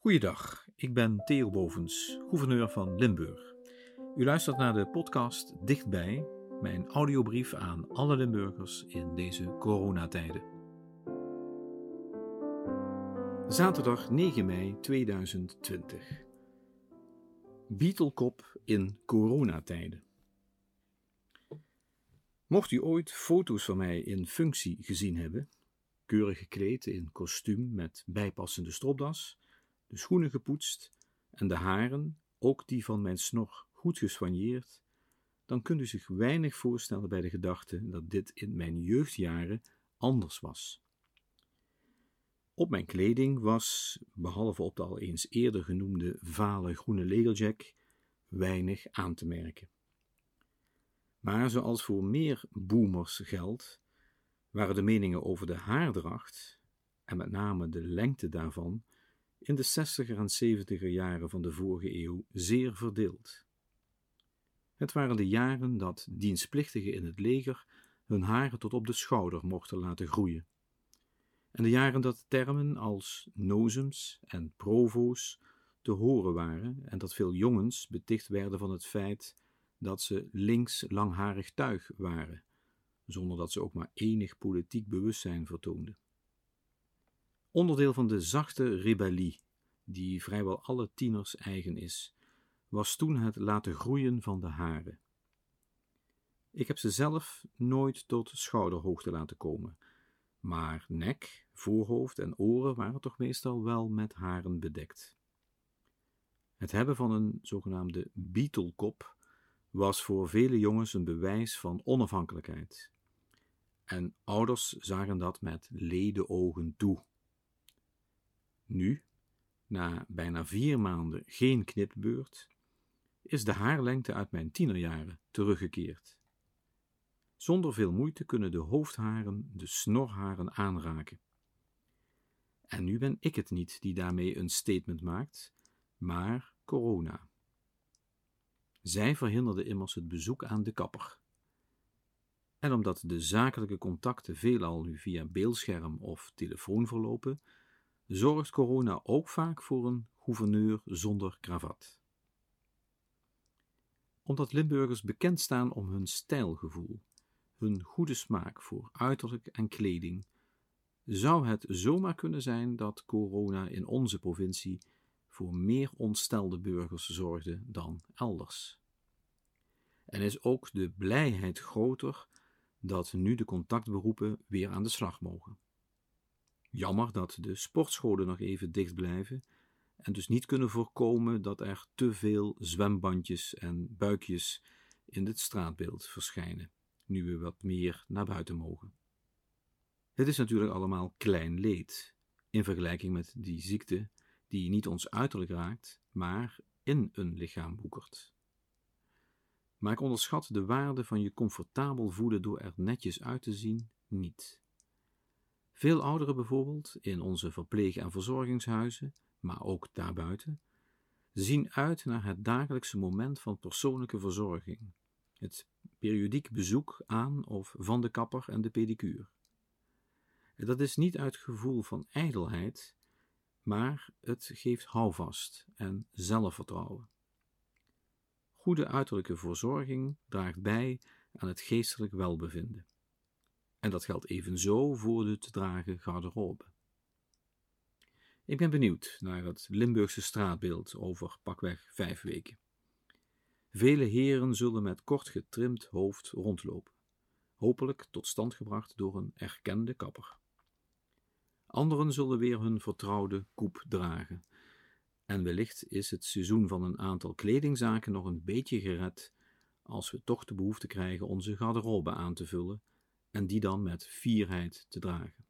Goeiedag, ik ben Theo Bovens, gouverneur van Limburg. U luistert naar de podcast Dichtbij, mijn audiobrief aan alle Limburgers in deze coronatijden. Zaterdag 9 mei 2020. Beetlekop in coronatijden. Mocht u ooit foto's van mij in functie gezien hebben, keurig gekleed in kostuum met bijpassende stropdas, de schoenen gepoetst en de haren, ook die van mijn snor, goed geswanjeerd, dan kunt u zich weinig voorstellen bij de gedachte dat dit in mijn jeugdjaren anders was. Op mijn kleding was, behalve op de al eens eerder genoemde vale groene legerjack, weinig aan te merken. Maar zoals voor meer boomers geldt, waren de meningen over de haardracht, en met name de lengte daarvan, in de 60er en 70er jaren van de vorige eeuw zeer verdeeld. Het waren de jaren dat dienstplichtigen in het leger hun haren tot op de schouder mochten laten groeien. En de jaren dat termen als nozems en provo's te horen waren en dat veel jongens beticht werden van het feit dat ze links langharig tuig waren, zonder dat ze ook maar enig politiek bewustzijn vertoonden. Onderdeel van de zachte rebellie, die vrijwel alle tieners eigen is, was toen het laten groeien van de haren. Ik heb ze zelf nooit tot schouderhoogte laten komen, maar nek, voorhoofd en oren waren toch meestal wel met haren bedekt. Het hebben van een zogenaamde beetlekop was voor vele jongens een bewijs van onafhankelijkheid. En ouders zagen dat met lede ogen toe. Nu, na bijna vier maanden geen knipbeurt, is de haarlengte uit mijn tienerjaren teruggekeerd. Zonder veel moeite kunnen de hoofdharen de snorharen aanraken. En nu ben ik het niet die daarmee een statement maakt, maar corona. Zij verhinderde immers het bezoek aan de kapper. En omdat de zakelijke contacten veelal nu via beeldscherm of telefoon verlopen, zorgt corona ook vaak voor een gouverneur zonder kravat. Omdat Limburgers bekend staan om hun stijlgevoel, hun goede smaak voor uiterlijk en kleding, zou het zomaar kunnen zijn dat corona in onze provincie voor meer ontstelde burgers zorgde dan elders. En is ook de blijheid groter dat nu de contactberoepen weer aan de slag mogen. Jammer dat de sportscholen nog even dicht blijven en dus niet kunnen voorkomen dat er te veel zwembandjes en buikjes in het straatbeeld verschijnen, nu we wat meer naar buiten mogen. Het is natuurlijk allemaal klein leed in vergelijking met die ziekte die niet ons uiterlijk raakt, maar in een lichaam boekert. Maar ik onderschat de waarde van je comfortabel voelen door er netjes uit te zien niet. Veel ouderen bijvoorbeeld, in onze verpleeg- en verzorgingshuizen, maar ook daarbuiten, zien uit naar het dagelijkse moment van persoonlijke verzorging, het periodiek bezoek aan of van de kapper en de pedicure. Dat is niet uit gevoel van ijdelheid, maar het geeft houvast en zelfvertrouwen. Goede uiterlijke verzorging draagt bij aan het geestelijk welbevinden. En dat geldt evenzo voor de te dragen garderobe. Ik ben benieuwd naar het Limburgse straatbeeld over pakweg vijf weken. Vele heren zullen met kort getrimd hoofd rondlopen, hopelijk tot stand gebracht door een erkende kapper. Anderen zullen weer hun vertrouwde koep dragen. En wellicht is het seizoen van een aantal kledingzaken nog een beetje gered als we toch de behoefte krijgen onze garderobe aan te vullen en die dan met fierheid te dragen.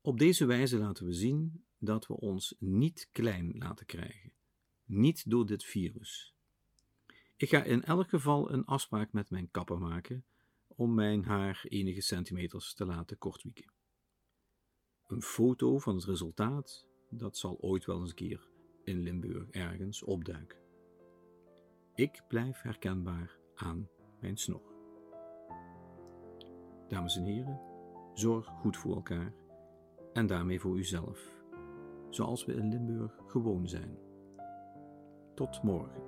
Op deze wijze laten we zien dat we ons niet klein laten krijgen, niet door dit virus. Ik ga in elk geval een afspraak met mijn kapper maken om mijn haar enige centimeters te laten kortwieken. Een foto van het resultaat, dat zal ooit wel eens een keer in Limburg ergens opduiken. Ik blijf herkenbaar aan mijn snor. Dames en heren, zorg goed voor elkaar en daarmee voor uzelf. zoals we in Limburg gewoon zijn. Tot morgen.